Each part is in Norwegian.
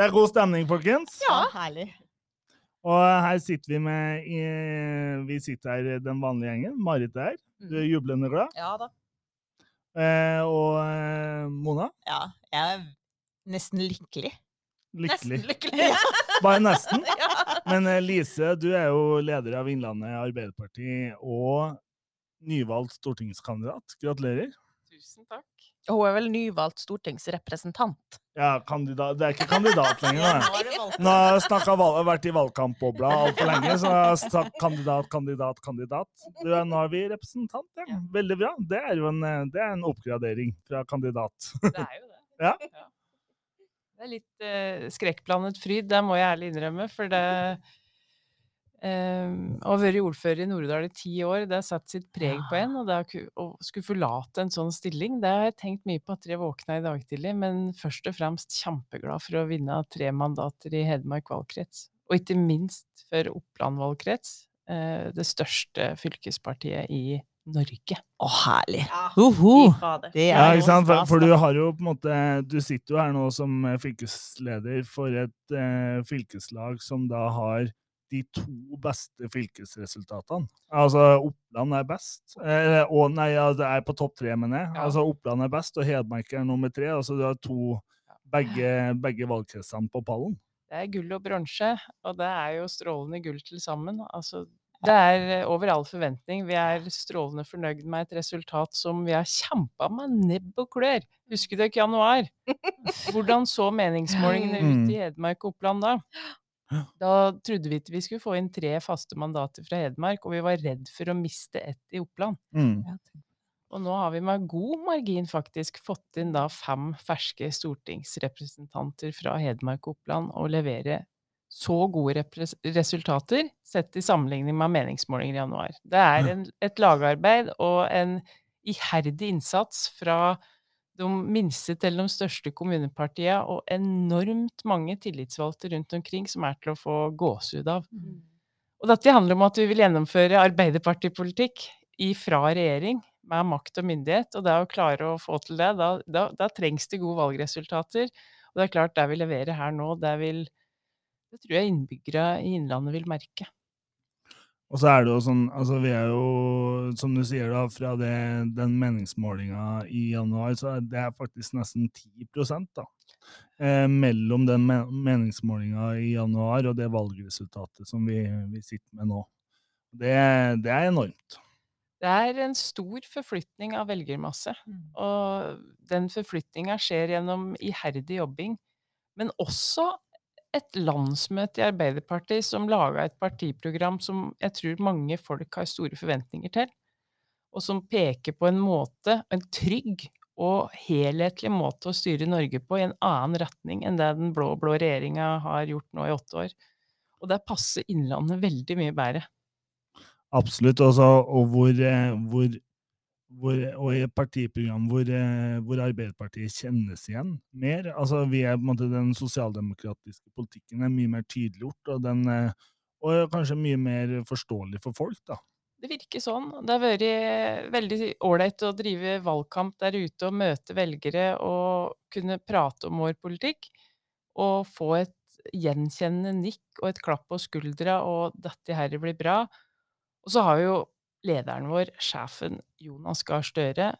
Det er god stemning, folkens. Ja. herlig. Og her sitter vi med i, Vi sitter her, den vanlige gjengen. Marit er her. Du er jublende glad. Ja da. Eh, og eh, Mona Ja, jeg er nesten lykkelig. lykkelig. Nesten lykkelig. Ja. Bare nesten. ja. Men eh, Lise, du er jo leder av Innlandet Arbeiderparti og nyvalgt stortingskandidat. Gratulerer. Tusen takk. Hun er vel nyvalgt stortingsrepresentant. Ja, kandidat Det er ikke kandidat lenger. Ja, Nå. har jeg vært i valgkampbobla altfor lenge, så jeg har sagt kandidat, kandidat, kandidat. Du, er- nå er vi representant, ja. Veldig bra. Det er jo en, det er en oppgradering fra kandidat. Det er jo det. Ja. Det er litt eh, skrekkblandet fryd, det må jeg ærlig innrømme. For det eh, Å ha vært ordfører i Nord-Odal i ti år, det har satt sitt preg på en. Og det å skulle forlate en sånn stilling, det har jeg tenkt mye på etter jeg våkna i dag tidlig. Men først og fremst kjempeglad for å vinne tre mandater i Hedmark valgkrets. Og ikke minst for Oppland valgkrets, eh, det største fylkespartiet i Norge. Å, herlig. Ja. Uhu. Det er Ja, ikke sant? For, for du har jo på en måte Du sitter jo her nå som eh, fylkesleder for et eh, fylkeslag som da har de to beste fylkesresultatene. Altså Oppland er best. Eh, og nei, ja, det er på topp tre, mener jeg. Ja. Altså Oppland er best, og Hedmark er nummer tre. Altså du har to begge, begge valgkretsene på pallen. Det er gull og bronse, og det er jo strålende gull til sammen. Altså, det er eh, over all forventning. Vi er strålende fornøyd med et resultat som vi har kjempa med nebb og klør. Husker dere januar? Hvordan så meningsmålingene ut i Hedmark og Oppland da? Da trodde vi ikke vi skulle få inn tre faste mandater fra Hedmark, og vi var redd for å miste ett i Oppland. Mm. Og nå har vi med god margin faktisk fått inn da fem ferske stortingsrepresentanter fra Hedmark og Oppland og levere så gode resultater sett i sammenligning med meningsmålinger i januar. Det er en, et lagarbeid og en iherdig innsats fra de minste til de største kommunepartiene, og enormt mange tillitsvalgte rundt omkring som er til å få gåsehud av. Og dette handler om at vi vil gjennomføre arbeiderpartipolitikk ifra regjering med makt og myndighet, og det å klare å få til det, da, da, da trengs det gode valgresultater. Og det er klart, det vi leverer her nå, det vil Det tror jeg innbyggere i Innlandet vil merke. Og så er det jo sånn, altså vi er jo, som du sier da, fra det, den meningsmålinga i januar, så er det faktisk nesten 10% da. Eh, mellom den me meningsmålinga i januar og det valgresultatet som vi, vi sitter med nå. Det, det er enormt. Det er en stor forflytning av velgermasse, og den forflytninga skjer gjennom iherdig jobbing, men også et landsmøte i Arbeiderpartiet som laga et partiprogram som jeg tror mange folk har store forventninger til, og som peker på en måte, en trygg og helhetlig måte å styre Norge på i en annen retning enn det den blå-blå regjeringa har gjort nå i åtte år. Og der passer Innlandet veldig mye bedre. Absolutt. Også, og hvor, eh, hvor, hvor Og i et partiprogram hvor, eh, hvor Arbeiderpartiet kjennes igjen mer. Altså, vi er på en måte Den sosialdemokratiske politikken er mye mer tydeliggjort, og, den, eh, og kanskje mye mer forståelig for folk, da. Det virker sånn. Det har vært veldig ålreit å drive valgkamp der ute og møte velgere og kunne prate om vår politikk. Og få et gjenkjennende nikk og et klapp på skuldra og 'dette her blir bra'. Og så har vi jo lederen vår, sjefen Jonas Gahr Støre,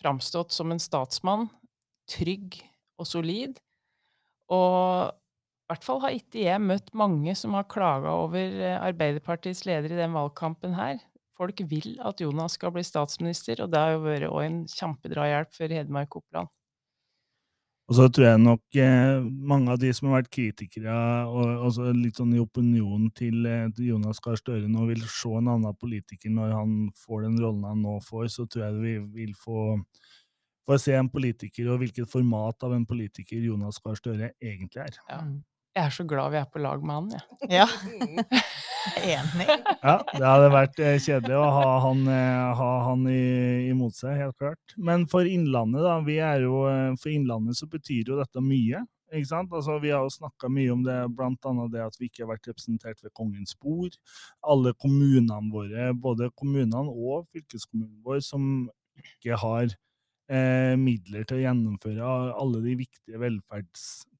framstått som en statsmann, trygg og solid. Og i hvert fall har ikke jeg møtt mange som har klaga over eh, Arbeiderpartiets leder i den valgkampen her. Folk vil at Jonas skal bli statsminister, og det har jo vært en kjempedrahjelp for Hedmark Oppland. Og så tror jeg nok eh, mange av de som har vært kritikere, og også litt sånn i opinionen til, eh, Jonas Gahr Støre nå, vil se en annen politiker når han får den rollen han nå får, så tror jeg vi vil få, få se en politiker, og hvilket format av en politiker Jonas Gahr Støre egentlig er. Ja. Jeg er så glad vi er på lag med han, jeg. Ja. Enig. Ja, det hadde vært eh, kjedelig å ha han, eh, ha han i, imot seg, helt klart. Men for Innlandet, da, vi er jo, eh, for Innlandet så betyr jo dette mye. Ikke sant? Altså, vi har jo snakka mye om det, annet det at vi ikke har vært representert ved Kongens bord. Alle kommunene våre, både kommunene og fylkeskommunen vår, som ikke har eh, midler til å gjennomføre alle de viktige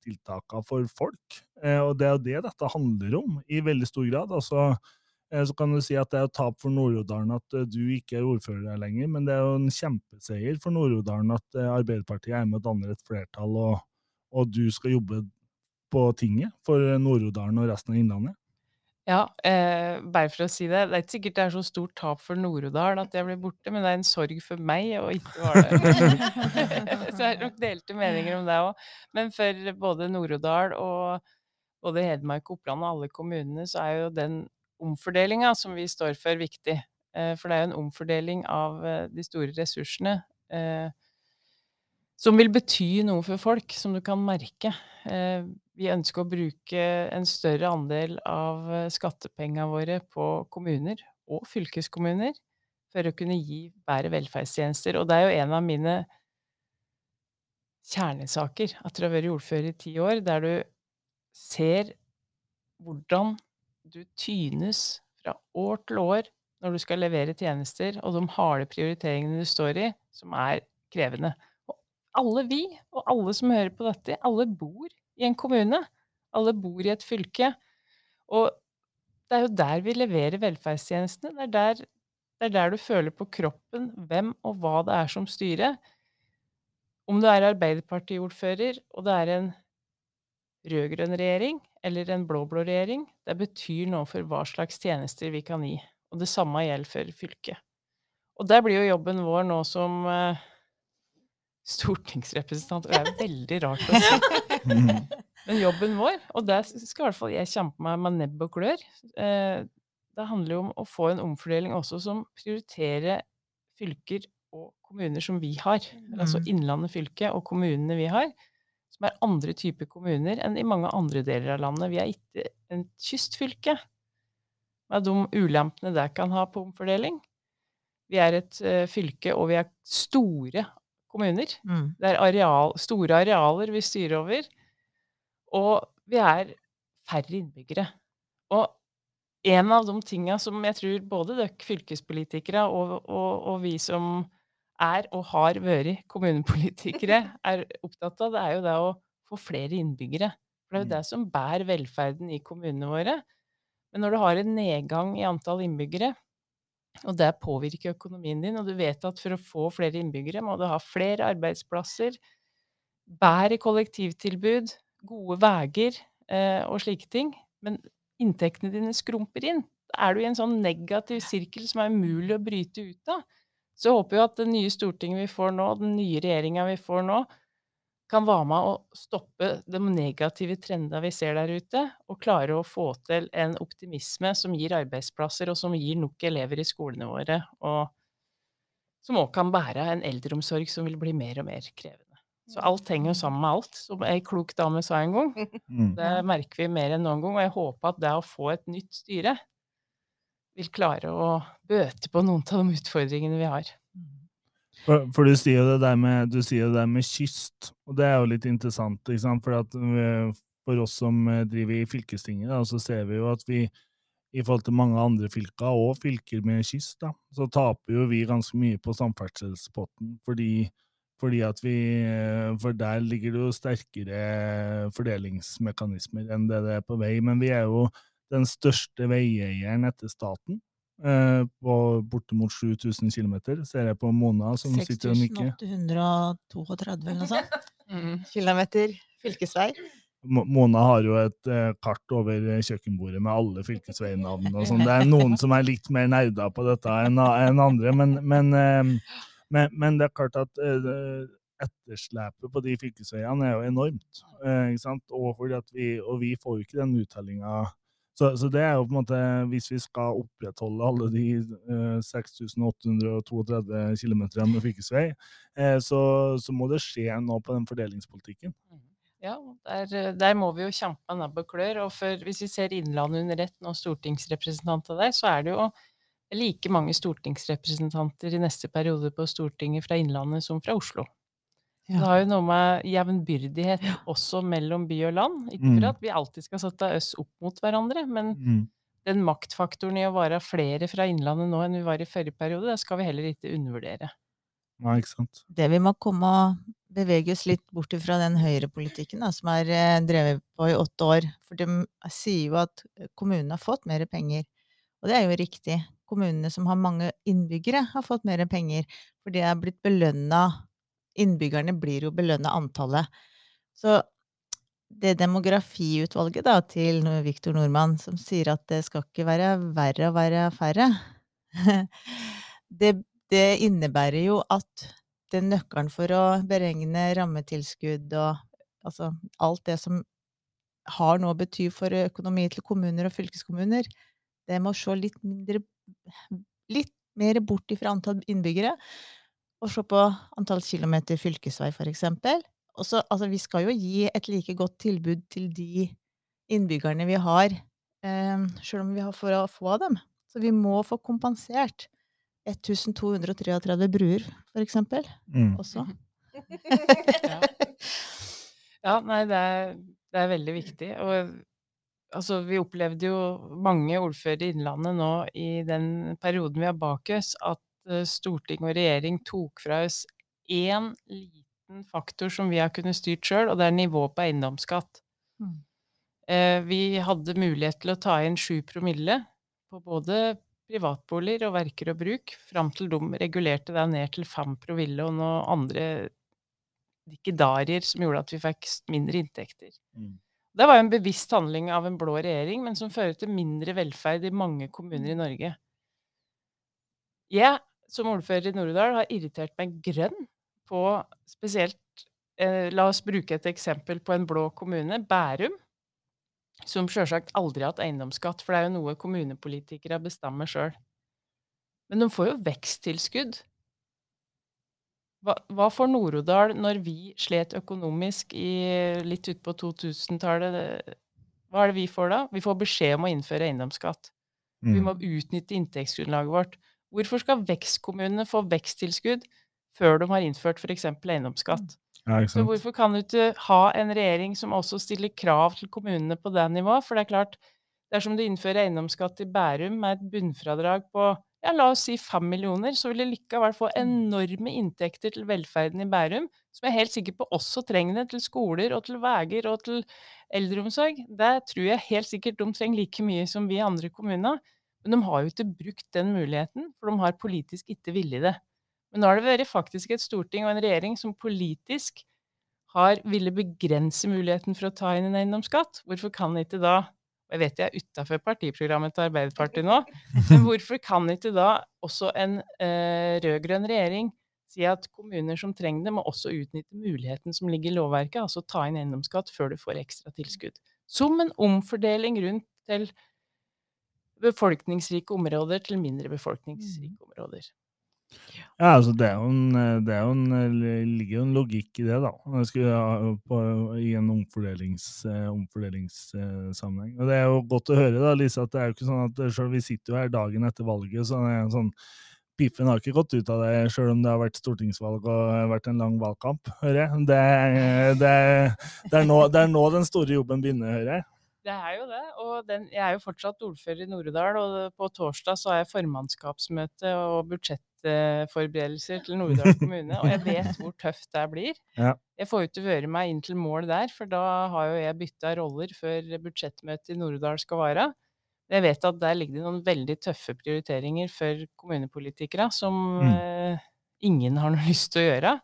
tiltakene for folk. Eh, og det er jo det dette handler om, i veldig stor grad. altså eh, så kan du si at det er et tap for Nord-Odalen at eh, du ikke er ordfører lenger, men det er jo en kjempeseier for Nord-Odalen at Arbeiderpartiet er med og danner et flertall, og, og du skal jobbe på tinget for Nord-Odalen og resten av Innlandet. Ja, eh, bare for å si det. Det er ikke sikkert det er så stort tap for Nord-Odal at jeg blir borte, men det er en sorg for meg å ikke være der. så det er nok delte meninger om det òg. Men for både Nord-Odal og både Hedmark, Oppland og alle kommunene, så er jo den omfordelinga som vi står for, viktig. Eh, for det er jo en omfordeling av eh, de store ressursene. Eh, som vil bety noe for folk, som du kan merke. Eh, vi ønsker å bruke en større andel av eh, skattepengene våre på kommuner og fylkeskommuner for å kunne gi bedre velferdstjenester. Og det er jo en av mine kjernesaker etter å ha vært ordfører i ti år, der du ser hvordan du tynes fra år til år når du skal levere tjenester, og de harde prioriteringene du står i, som er krevende. Alle vi, og alle som hører på dette, alle bor i en kommune. Alle bor i et fylke. Og det er jo der vi leverer velferdstjenestene. Det er der, det er der du føler på kroppen hvem og hva det er som styrer. Om du er Arbeiderparti-ordfører, og det er en rød-grønn regjering eller en blå-blå regjering, det betyr noe for hva slags tjenester vi kan gi. Og det samme gjelder for fylket. Og der blir jo jobben vår nå som eh, stortingsrepresentant, og det er veldig rart å si. Men jobben vår, og der skal i hvert fall jeg kjempe meg med nebb og klør, eh, det handler jo om å få en omfordeling også som prioriterer fylker og kommuner som vi har. Altså Mm. Innlandet fylke og kommunene vi har, som er andre typer kommuner enn i mange andre deler av landet. Vi er ikke en kystfylke, med de ulempene det kan ha på omfordeling. Vi er et eh, fylke, og vi er store kommuner. Mm. Det er areal, store arealer vi styrer over. Og vi er færre innbyggere. Og en av de tinga som jeg tror både dere fylkespolitikere og, og, og vi som er og har vært kommunepolitikere, er opptatt av, det er jo det å få flere innbyggere. For det er jo Mm. det som bærer velferden i kommunene våre. Men når du har en nedgang i antall innbyggere, og det påvirker økonomien din, og du vet at for å få flere innbyggere må du ha flere arbeidsplasser, bedre kollektivtilbud, gode veier eh, og slike ting, men inntektene dine skrumper inn. Er du i en sånn negativ sirkel som er umulig å bryte ut av. Så jeg håper jo at det nye Stortinget vi får nå, den nye regjeringa vi får nå, kan være med å stoppe de negative trendene vi ser der ute, og klare å få til en optimisme som gir arbeidsplasser, og som gir nok elever i skolene våre, og som òg kan bære en eldreomsorg som vil bli mer og mer krevende. Så alt henger jo sammen med alt, som ei klok dame sa en gang. Mm. Det merker vi mer enn noen gang, og jeg håper at det å få et nytt styre vil klare å bøte på noen av de utfordringene vi har. For, for du sier jo det der med, det med kyst, og det er jo litt interessant, ikke sant? For, at vi, for oss som eh, driver i fylkestinget, da, så ser vi jo at vi i forhold til mange andre fylker, og fylker med kyst, da, så taper jo vi ganske mye på samferdselspotten, fordi, fordi at vi, eh, for der ligger det jo sterkere fordelingsmekanismer enn det det er på vei, men vi er jo den største veieieren etter staten, eh, på bortimot 7000 km, ser jeg på Mona som sitter og nikker. 6832 eller noe sånt. Mm. Kilometer fylkesvei. Mona har jo et eh, kart over eh, kjøkkenbordet med alle fylkesveinavn og sånn. Det er noen som er litt mer nerda på dette enn andre, men, men, eh, men, men det er klart at etterslepet på de fylkesveiene er jo enormt. ikke sant? Og, fordi at vi, og vi får jo ikke den uttellinga. Så, så det er jo på en måte, hvis vi skal opprettholde alle de eh, 6832 km med fylkesvei, eh, så, så må det skje noe på den fordelingspolitikken. Ja, der, der må vi jo kjempe nebb og klør. Og for, hvis vi ser Innlandet under ett, nå stortingsrepresentanter der, så er det jo like mange stortingsrepresentanter i neste periode på Stortinget fra Innlandet som fra Oslo. Det har jo noe med jevnbyrdighet også mellom by og land. Ikke Mm. for at vi alltid skal sette oss opp mot hverandre, men Mm. den maktfaktoren i å være flere fra Innlandet nå enn vi var i forrige periode, det skal vi heller ikke undervurdere. Nei, ikke sant. Det vi må komme bevege oss litt bort fra den høyrepolitikken som er eh, drevet på i åtte år. For de sier jo at kommunene har fått mer penger. Og det er jo riktig. Kommunene som har mange innbyggere, har fått mer penger. For det er blitt belønna Innbyggerne blir jo belønna antallet. Så det demografiutvalget da, til Viktor Nordmann, som sier at det skal ikke være verre å være færre, det, det innebærer jo at den nøkkelen for å beregne rammetilskudd og altså alt det som har noe å bety for økonomi til kommuner og fylkeskommuner, det må se litt mindre Litt mer bort ifra antall innbyggere, og se på antall kilometer fylkesvei, for eksempel. Altså, vi skal jo gi et like godt tilbud til de innbyggerne vi har, eh, sjøl om vi har for å få av dem. Så vi må få kompensert 1233 bruer, for eksempel, Mm. også. Ja. Ja, nei, det er, det er veldig viktig. Og altså, vi opplevde jo mange ordførere i Innlandet nå i den perioden vi har bak oss, at storting og regjering tok fra oss én liten faktor som vi har kunnet styrt sjøl, og det er nivået på eiendomsskatt. Mm. Eh, vi hadde mulighet til å ta inn sju promille på både privatboliger og verker og bruk, fram til de regulerte det ned til fem promille og noen andre dikkedarier som gjorde at vi fikk mindre inntekter. Mm. Det var jo en bevisst handling av en blå regjering, men som fører til mindre velferd i mange kommuner i Norge. Jeg, som ordfører i Nord-Odal, har irritert meg grønn på spesielt eh, La oss bruke et eksempel på en blå kommune, Bærum, som sjølsagt aldri har hatt eiendomsskatt, for det er jo noe kommunepolitikere bestemmer sjøl. Men de får jo veksttilskudd. Hva, hva får Nord-Odal når vi slet økonomisk i litt utpå 2000-tallet? Hva er det vi får da? Vi får beskjed om å innføre eiendomsskatt. Vi Mm. må utnytte inntektsgrunnlaget vårt. Hvorfor skal vekstkommunene få veksttilskudd før de har innført f.eks. eiendomsskatt? Ja, Så hvorfor kan du ikke ha en regjering som også stiller krav til kommunene på det nivået? For det er klart, dersom du innfører eiendomsskatt i Bærum med et bunnfradrag på ja, la oss si fem millioner, så vil det likevel få enorme inntekter til velferden i Bærum, som jeg er helt sikker på også trenger det til skoler og til veier og til eldreomsorg. Det tror jeg helt sikkert de trenger like mye som vi andre kommuner. Men de har jo ikke brukt den muligheten, for de har politisk ikke villet det. Men nå har det vært faktisk et storting og en regjering som politisk har ville begrense muligheten for å ta inn en eiendomsskatt. Hvorfor kan ikke da og Jeg vet jeg er utafor partiprogrammet til Arbeiderpartiet nå, men hvorfor kan ikke da også en eh, rød-grønn regjering si at kommuner som trenger det, må også utnytte muligheten som ligger i lovverket, altså ta inn eiendomsskatt før du får ekstra tilskudd. Som en omfordeling rundt til befolkningsrike områder til mindre befolkningsrike områder. Ja, altså det er jo en, det er jo en, det ligger jo en logikk i det, da. Det på, I en omfordelings, eh, omfordelingssammenheng. Og det er jo godt å høre, da, Lise, at det er jo ikke sånn at selv vi sitter jo her dagen etter valget, så det er en sånn Piffen har ikke gått ut av det, sjøl om det har vært stortingsvalg og vært en lang valgkamp, hører jeg. Det, det, det, er nå, det er nå den store jobben begynner, hører jeg. Det er jo det. Og den, jeg er jo fortsatt ordfører i Nord-Odal, og på torsdag så har jeg formannskapsmøte og budsjettforberedelser til Nord-Odal kommune, og jeg vet hvor tøft det blir. Ja. Jeg får jo ikke være meg inn til mål der, for da har jo jeg bytta roller før budsjettmøtet i Nord-Odal skal være. Jeg vet at der ligger det noen veldig tøffe prioriteringer for kommunepolitikere som Mm. eh, ingen har noe lyst til å gjøre.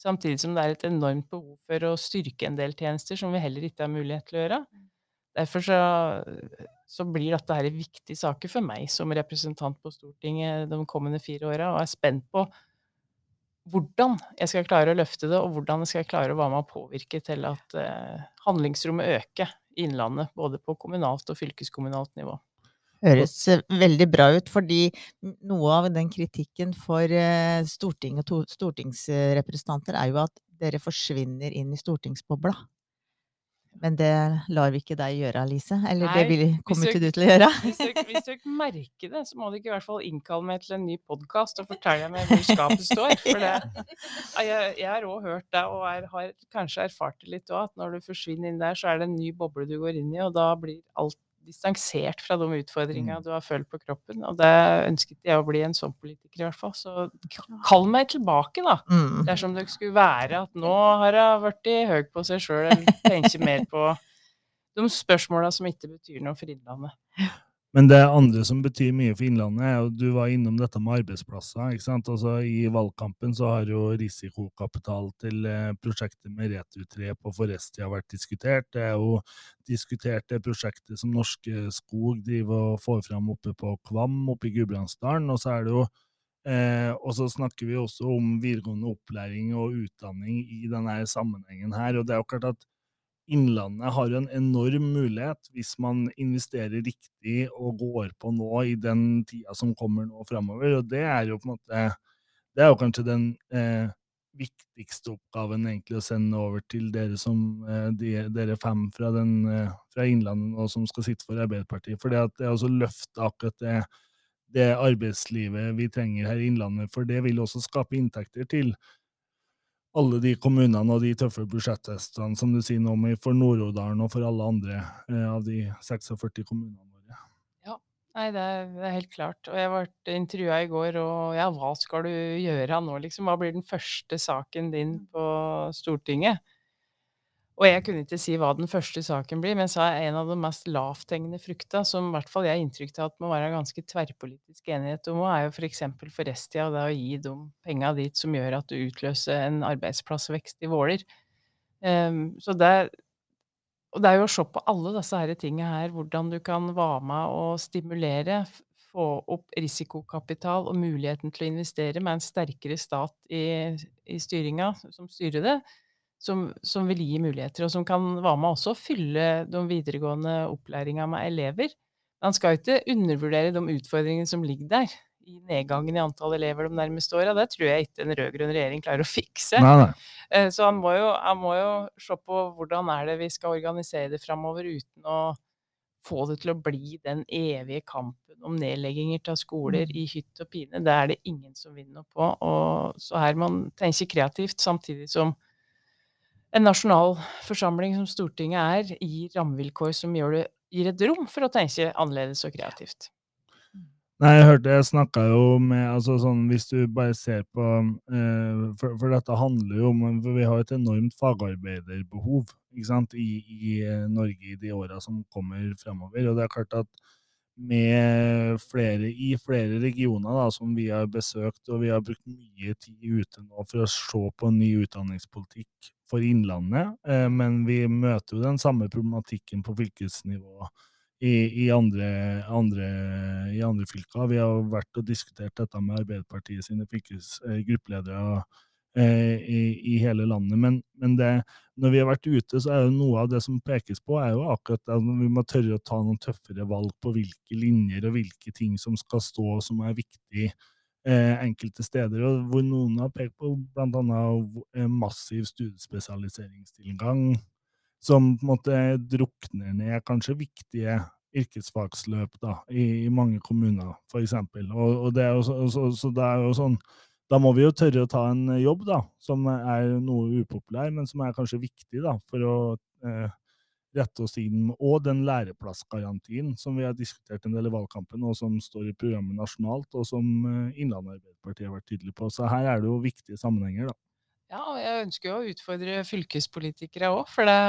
Samtidig som det er et enormt behov for å styrke en del tjenester som vi heller ikke har mulighet til å gjøre. Derfor så, så blir dette her viktige saker for meg som representant på Stortinget de kommende fire åra, og er spent på hvordan jeg skal klare å løfte det, og hvordan jeg skal klare å være med å påvirke til at eh, handlingsrommet øker i Innlandet, både på kommunalt og fylkeskommunalt nivå. Høres eh, veldig bra ut, fordi noe av den kritikken for Stortinget storting og to- stortingsrepresentanter er jo at dere forsvinner inn i stortingsbobla. Men det lar vi ikke deg gjøre, Alice. Eller det vil, kommer ikke du til å gjøre. Hvis du, hvis dere merker det, så må du ikke i hvert fall innkalle meg til en ny podkast og fortelle meg hvor skapet står. For det, jeg, jeg har òg hørt det, og er, har kanskje erfart det litt òg, at når du forsvinner inn der, så er det en ny boble du går inn i, og da blir alt distansert fra de utfordringene Mm. du har følt på kroppen. Og det ønsket jeg å bli en sånn politiker, i hvert fall. Så kall meg tilbake, da. Mm. Dersom det skulle være at nå har hun blitt høy på seg sjøl, eller tenker mer på de spørsmåla som ikke betyr noe for Innlandet. Men det andre som betyr mye for Innlandet, er jo du var innom dette med arbeidsplasser. ikke sant? Altså I valgkampen så har jo risikokapital til eh, prosjektet med Retur3 på Forestia vært diskutert. Det er jo diskutert det prosjektet som Norske Skog driver og får fram oppe på Kvam oppe i Gudbrandsdalen. Og så er det jo eh, og så snakker vi også om videregående opplæring og utdanning i denne sammenhengen her. Og det er jo klart at Innlandet har jo en enorm mulighet hvis man investerer riktig og går på nå i den tida som kommer nå framover. Og det er jo på en måte Det er jo kanskje den eh, viktigste oppgaven egentlig å sende over til dere som eh, de, dere fem fra, den, eh, fra Innlandet nå som skal sitte for Arbeiderpartiet. For det er også løfte akkurat det, det arbeidslivet vi trenger her i Innlandet. For det vil også skape inntekter til alle de kommunene og de tøffe budsjettestene som du sier nå om for Nord-Odalen og for alle andre eh, av de 46 kommunene våre. Nei, det er, det er helt klart. Og jeg ble intervjua i går, og ja, hva skal du gjøre nå, liksom? Hva blir den første saken din på Stortinget? Og jeg kunne ikke si hva den første saken blir, men sa en av de mest lavthengende frukta, som i hvert fall jeg har inntrykk av at må være ganske tverrpolitisk enighet om, er jo f.eks. For for Restia, det å gi de penga dit som gjør at du utløser en arbeidsplassvekst i Våler. Um, så det, og det er jo å se på alle disse her tingene her, hvordan du kan være med og stimulere, få opp risikokapital og muligheten til å investere med en sterkere stat i, i styringa, som styrer det, som, som vil gi muligheter, og som kan være med også å fylle de videregående opplæringa med elever. Man skal ikke undervurdere de utfordringene som ligger der, i nedgangen i antall elever de nærmeste åra. Det tror jeg ikke en rød-grønn regjering klarer å fikse. Nei, nei. Eh, Så han må, jo, han må jo se på hvordan er det vi skal organisere det framover uten å få det til å bli den evige kampen om nedlegginger av skoler i hytt og pine. Det er det ingen som vinner på. Og så her må man tenke kreativt, samtidig som en nasjonal forsamling som Stortinget er, gir rammevilkår som det, gir et rom for å tenke annerledes og kreativt. Nei, jeg hørte jeg snakka jo med altså sånn, Hvis du bare ser på eh, for, for dette handler jo om for Vi har et enormt fagarbeiderbehov ikke sant, i, i eh, Norge i de åra som kommer fremover. Og det er klart at med flere, i flere regioner da, som vi har besøkt, og vi har brukt mye tid ute nå for å se på ny utdanningspolitikk for Innlandet, eh, men vi møter jo den samme problematikken på fylkesnivå i, i, andre, andre, i andre fylker. Vi har vært og diskutert dette med Arbeiderpartiet sine fylkesgruppeledere eh, i, i hele landet. Men, men det, når vi har vært ute, så er jo noe av det som pekes på, er jo akkurat at vi må tørre å ta noen tøffere valg på hvilke linjer og hvilke ting som skal stå som er viktig eh, enkelte steder. Og hvor noen har pekt på bl.a. massiv studiespesialiseringstilgang som på en måte drukner ned kanskje viktige yrkesfagsløp da, i, i mange kommuner, for. Og, og det er jo så, så det er jo sånn, da må vi jo tørre å ta en jobb da, som er noe upopulær, men som er kanskje viktig da, for å eh, rette oss inn, og den læreplassgarantien som vi har diskutert en del i valgkampen, og som står i programmet nasjonalt, og som eh, Innlandet Arbeiderparti har vært tydelig på. Så her er det jo viktige sammenhenger da. Ja, og jeg ønsker jo å utfordre fylkespolitikere òg, for det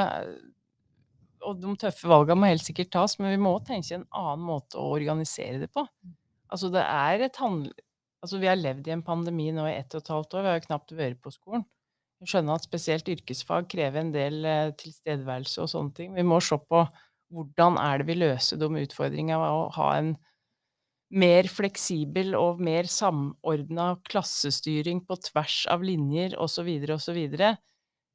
Og de tøffe valgene må helt sikkert tas, men vi må tenke en annen måte å organisere det på. Altså, det er et handl... Altså, vi har levd i en pandemi nå i ett og et halvt år, vi har jo knapt vært på skolen. Jeg skjønner at spesielt yrkesfag krever en del eh, tilstedeværelse og sånne ting. Vi må se på hvordan er det vi løser de utfordringene ved å ha en mer fleksibel og mer samordna klassestyring på tvers av linjer osv. osv.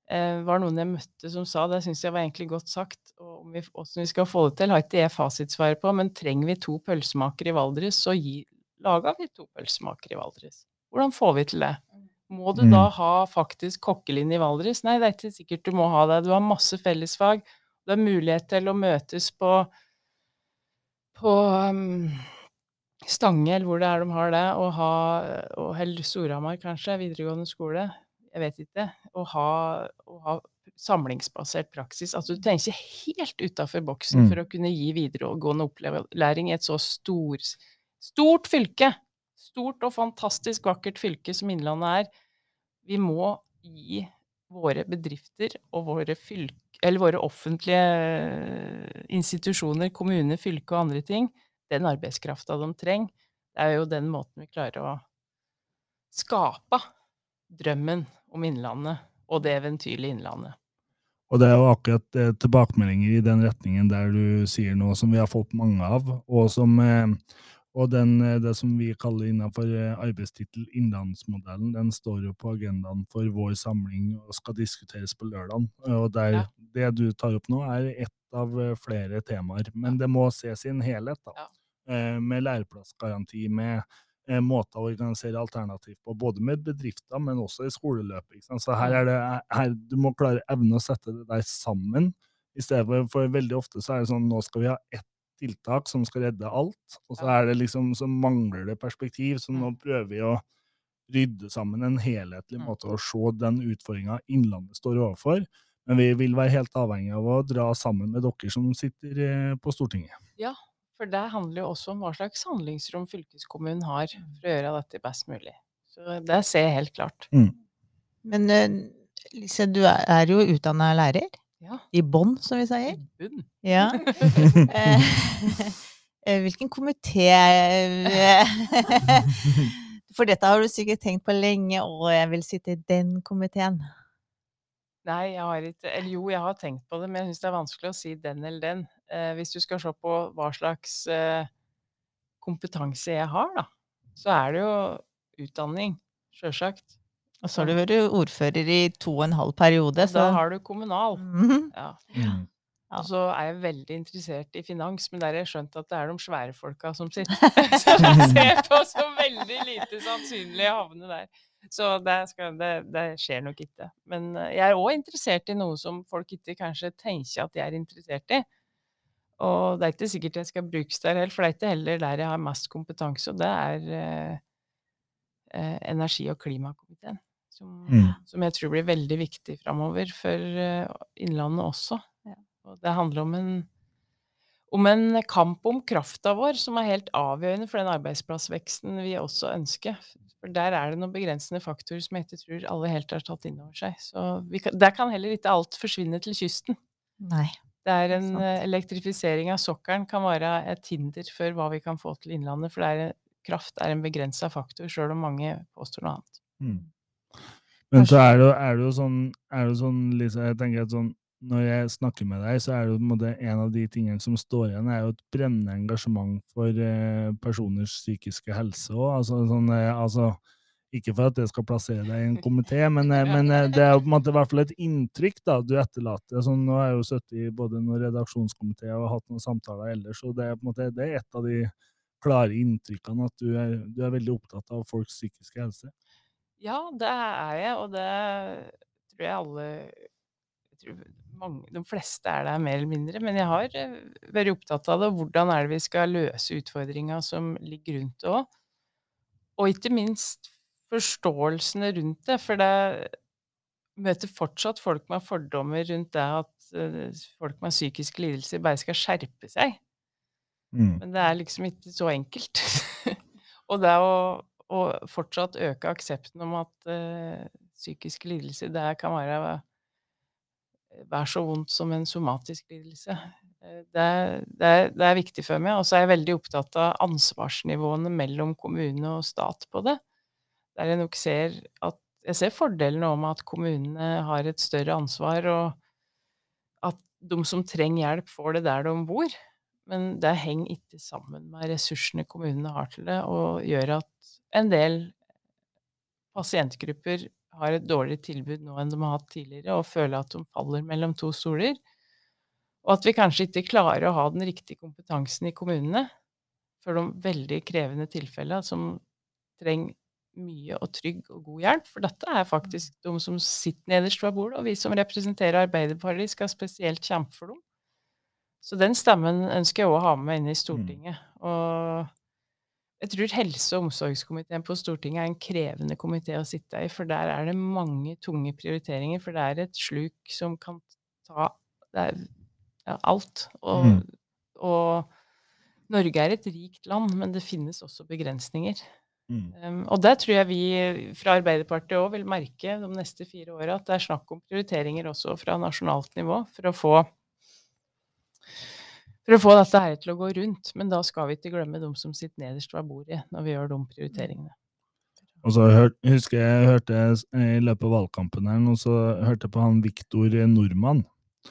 Eh, var noen jeg møtte som sa, det syns jeg var egentlig godt sagt. og om vi, Hvordan vi skal få det til, har ikke jeg fasitsvaret på, men trenger vi to pølsemakere i Valdres, så gi, lager vi to pølsemakere i Valdres. Hvordan får vi til det? Må du Mm. da ha faktisk kokkelinje i Valdres? Nei, det er ikke sikkert du må ha det. Du har masse fellesfag. Du har mulighet til å møtes på, på um, Stange, eller hvor det er de har det, og ha og Hell Storhamar, kanskje, videregående skole. Jeg vet ikke. Og ha, og ha samlingsbasert praksis. At du tenker helt utafor boksen Mm. for å kunne gi videregående opplæring i et så stor, stort fylke. Stort og fantastisk vakkert fylke som Innlandet er. Vi må gi våre bedrifter og våre, fylke, våre offentlige eh, institusjoner, kommune, fylke og andre ting, den arbeidskrafta de trenger. Det er jo den måten vi klarer å skape drømmen om Innlandet og det eventyrlige Innlandet. Og det er jo akkurat eh, tilbakemeldinger i den retningen der du sier noe som vi har fått mange av, og som eh, og den, eh, det som vi kaller innenfor eh, arbeidstittel Innlandsmodellen, den står jo på agendaen for vår samling og skal diskuteres på lørdag. Og der, Ja. det du tar opp nå, er ett av eh, flere temaer. Men det må ses i en helhet, da. Ja. Med læreplassgaranti, med måter å organisere alternativ på, både med bedrifter, men også i skoleløpet. Så her er det her, Du må klare evne å sette det der sammen, i stedet for, for veldig ofte så er det sånn nå skal vi ha ett tiltak som skal redde alt, og så er det liksom, så mangler det perspektiv, så nå Mm. prøver vi å rydde sammen en helhetlig Mm. måte å se den utfordringa Innlandet står overfor. Men vi vil være helt avhengig av å dra sammen med dere som sitter eh, på Stortinget. Ja, For det handler jo også om hva slags handlingsrom fylkeskommunen har for å gjøre dette best mulig. Så det ser jeg helt klart. Men eh, Lise, du er, er jo utdanna lærer. Ja. I bånn, som vi sier. bunn. Ja. Eh, eh, Hvilken komité For dette har du sikkert tenkt på lenge, og jeg vil sitte i den komiteen. Nei, jeg har ikke Eller jo, jeg har tenkt på det, men jeg syns det er vanskelig å si den eller den. Eh, hvis du skal se på hva slags eh, kompetanse jeg har, da, så er det jo utdanning, sjølsagt. Og så har du vært ordfører i to og en halv periode, så Da har du kommunal. Mhm. Ja. Mm. Ja. Og så er jeg veldig interessert i finans, men der har jeg skjønt at det er de svære folka som sitter. så jeg ser på som veldig lite sannsynlig å havne der. Så det, skal, det, det skjer nok ikke. Men eh, jeg er òg interessert i noe som folk ikke kanskje tenker at jeg er interessert i. Og det er ikke sikkert jeg skal brukes der heller, for det er ikke heller der jeg har mest kompetanse, og det er eh, eh, energi- og klimakomiteen. Som, Mm. som jeg tror blir veldig viktig framover for eh, Innlandet også. Ja. Og det handler om en, om en kamp om krafta vår, som er helt avgjørende for den arbeidsplassveksten vi også ønsker. For der er det noen begrensende faktorer som jeg ikke tror alle helt har tatt inn over seg. Så vi kan, der kan heller ikke alt forsvinne til kysten. Nei. Det er en eh, elektrifisering av sokkelen kan være et hinder for hva vi kan få til Innlandet, for det er, kraft er en begrensa faktor, sjøl om mange påstår noe annet. Mm. Men så er det, er det jo sånn, er det sånn Lisa, jeg tenker at sånn, Når jeg snakker med deg, så er det en måte en av de tingene som står igjen, er jo et brennende engasjement for eh, personers psykiske helse òg. Altså, sånn, eh, altså, ikke for at det skal plassere deg i en komité, men, eh, men eh, det er jo på en måte i hvert fall et inntrykk da, du etterlater. Sånn, nå har jeg jo sittet i både noen redaksjonskomiteer og hatt noen samtaler ellers, og det er på en måte det er et av de klare inntrykkene at du er, du er veldig opptatt av folks psykiske helse. Ja, det er jeg, og det tror jeg alle jeg tror mange, De fleste er der mer eller mindre, men jeg har eh, vært opptatt av det. Hvordan er det vi skal løse utfordringa som ligger rundt det òg? Og ikke minst forståelsene rundt det, for det møter fortsatt folk med fordommer rundt det at eh, folk med psykiske lidelser bare skal skjerpe seg. Mm. Men det er liksom ikke så enkelt. og det å, å fortsatt øke aksepten om at uh, psykiske lidelser det kan være vær så vondt som en somatisk lidelse. Eh, Det, er- det, det er viktig for meg. Og så er jeg veldig opptatt av ansvarsnivåene mellom kommune og stat på det. Der jeg nok ser at jeg ser fordelene om at kommunene har et større ansvar, og at de som trenger hjelp, får det der de bor. Men det henger ikke sammen med ressursene kommunene har til det, og gjør at en del pasientgrupper har et dårligere tilbud nå enn de har hatt tidligere, og føler at de faller mellom to stoler. Og at vi kanskje ikke klarer å ha den riktige kompetansen i kommunene for de veldig krevende tilfellene som trenger mye og trygg og god hjelp. For dette er faktisk de som sitter nederst ved bordet, og vi som representerer Arbeiderpartiet, skal spesielt kjempe for dem. Så den stemmen ønsker jeg òg å ha med inn i Stortinget. Og Jeg tror helse- og omsorgskomiteen på Stortinget er en krevende komité å sitte i, for der er det mange tunge prioriteringer. For det er et sluk som kan ta er, ja, alt. Og, Mm. og Norge er et rikt land, men det finnes også begrensninger. Mm. Um, og der tror jeg vi fra Arbeiderpartiet òg vil merke de neste fire åra at det er snakk om prioriteringer også fra nasjonalt nivå for å få for å få dette her til å gå rundt. Men da skal vi ikke glemme de som sitter nederst ved bordet når vi gjør de prioriteringene. Og så husker jeg jeg hørte i løpet av valgkampen her, og så hørte jeg på han Viktor Nordmann.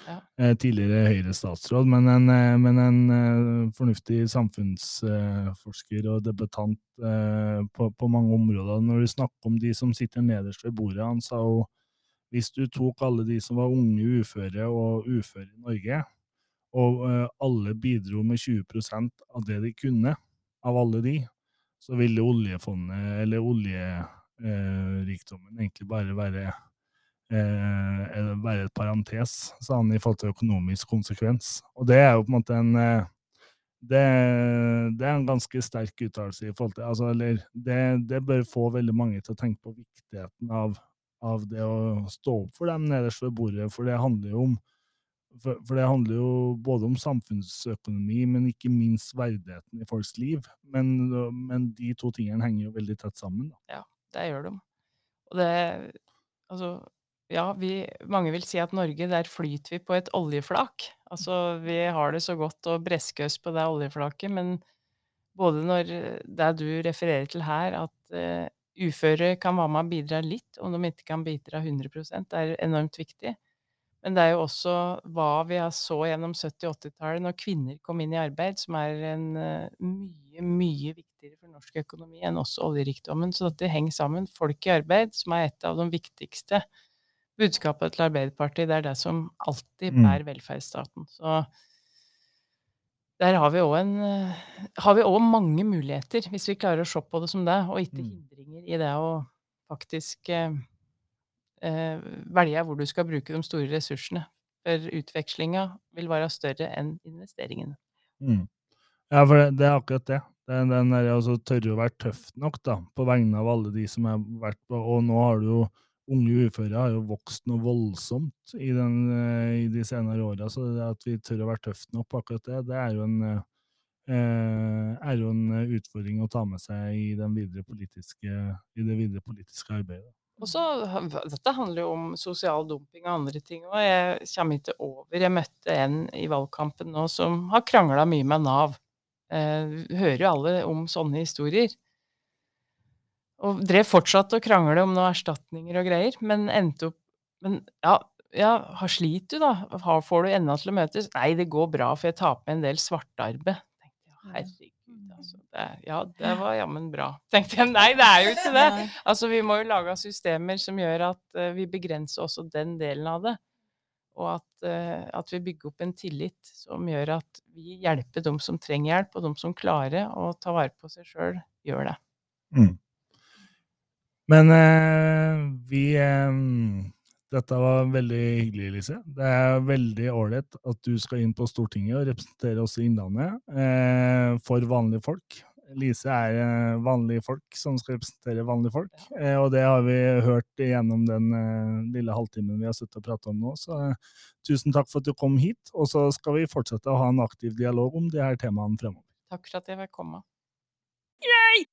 Ja. eh, Tidligere Høyre-statsråd, men en, eh, men en eh, fornuftig samfunnsforsker og debattant på, på mange områder. Når du snakker om de som sitter nederst ved bordet, han sa jo hvis du tok alle de som var unge uføre og uføre i Norge, og eh, alle bidro med 20% av det de kunne, av alle de, så ville oljefondet, eller oljerikdommen, egentlig bare være, eh, være et parentes, sa han, i forhold til økonomisk konsekvens. Og det er jo på en måte en eh, det, det er en ganske sterk uttalelse i forhold til altså, eller det, det bør få veldig mange til å tenke på viktigheten av, av det å stå opp for dem nederst ved bordet, for det handler jo om for, for det handler jo både om samfunnsøkonomi, men ikke minst verdigheten i folks liv. Men, men de to tingene henger jo veldig tett sammen. Da. Det gjør de. Og det Altså, ja, vi Mange vil si at Norge, der flyter vi på et oljeflak. Altså, vi har det så godt og breske oss på det oljeflaket, men både når det du refererer til her, at uh, uføre kan være med og bidra litt, om de ikke kan bidra 100 det er enormt viktig. Men det er jo også hva vi har så gjennom 70- og 80-tallet, når kvinner kom inn i arbeid, som er en eh, mye, mye viktigere for norsk økonomi enn også oljerikdommen. Så dette henger sammen. Folk i arbeid, som er et av de viktigste budskapene til Arbeiderpartiet, det er det som alltid Mm. bærer velferdsstaten. Så der har vi òg eh, Har vi òg mange muligheter, hvis vi klarer å se på det som det, og ikke Mm. hindringer i det å faktisk eh, velge hvor du skal bruke de store ressursene. For utvekslinga vil være større enn investeringene. Mm. Ja, for det, det er akkurat det. Er den er altså, tørre å være tøff nok da, på vegne av alle de som har vært på Og nå har du jo Unge uføre har jo vokst noe voldsomt i, den, eh, i de senere åra, så det at vi tør å være tøft nok på akkurat det, det er jo en eh, er jo en utfordring å ta med seg i, den videre i det videre politiske arbeidet. Og så, Dette handler jo om sosial dumping og andre ting òg. Jeg kommer ikke over Jeg møtte en i valgkampen nå som har krangla mye med Nav. Eh, hører jo alle om sånne historier. Og drev fortsatt å krangle om noen erstatninger og greier, men endte opp Men ja, ja har slit du, da? Har, får du enda til å møtes? Nei, det går bra, for jeg tar på meg en del svartarbeid. Tenkte jeg, herregud, ja, det var jammen bra. Tenkte jeg, nei, det er jo ikke det. Altså, vi må jo lage systemer som gjør at uh, vi begrenser også den delen av det. Og at, uh, at, vi bygger opp en tillit som gjør at vi hjelper dem som trenger hjelp, og dem som klarer å ta vare på seg sjøl, gjør det. Mm. Men eh, vi dette var veldig hyggelig, Lise. Det er veldig ålreit at du skal inn på Stortinget og representere oss i Innlandet eh, for vanlige folk. Lise er eh, vanlige folk som skal representere vanlige folk, eh, og det har vi hørt gjennom den lille halvtimen vi har sittet og pratet om nå. Så tusen takk for at du kom hit, og så skal vi fortsette å ha en aktiv dialog om de her temaene fremover. Takk for at jeg fikk komme. Yay!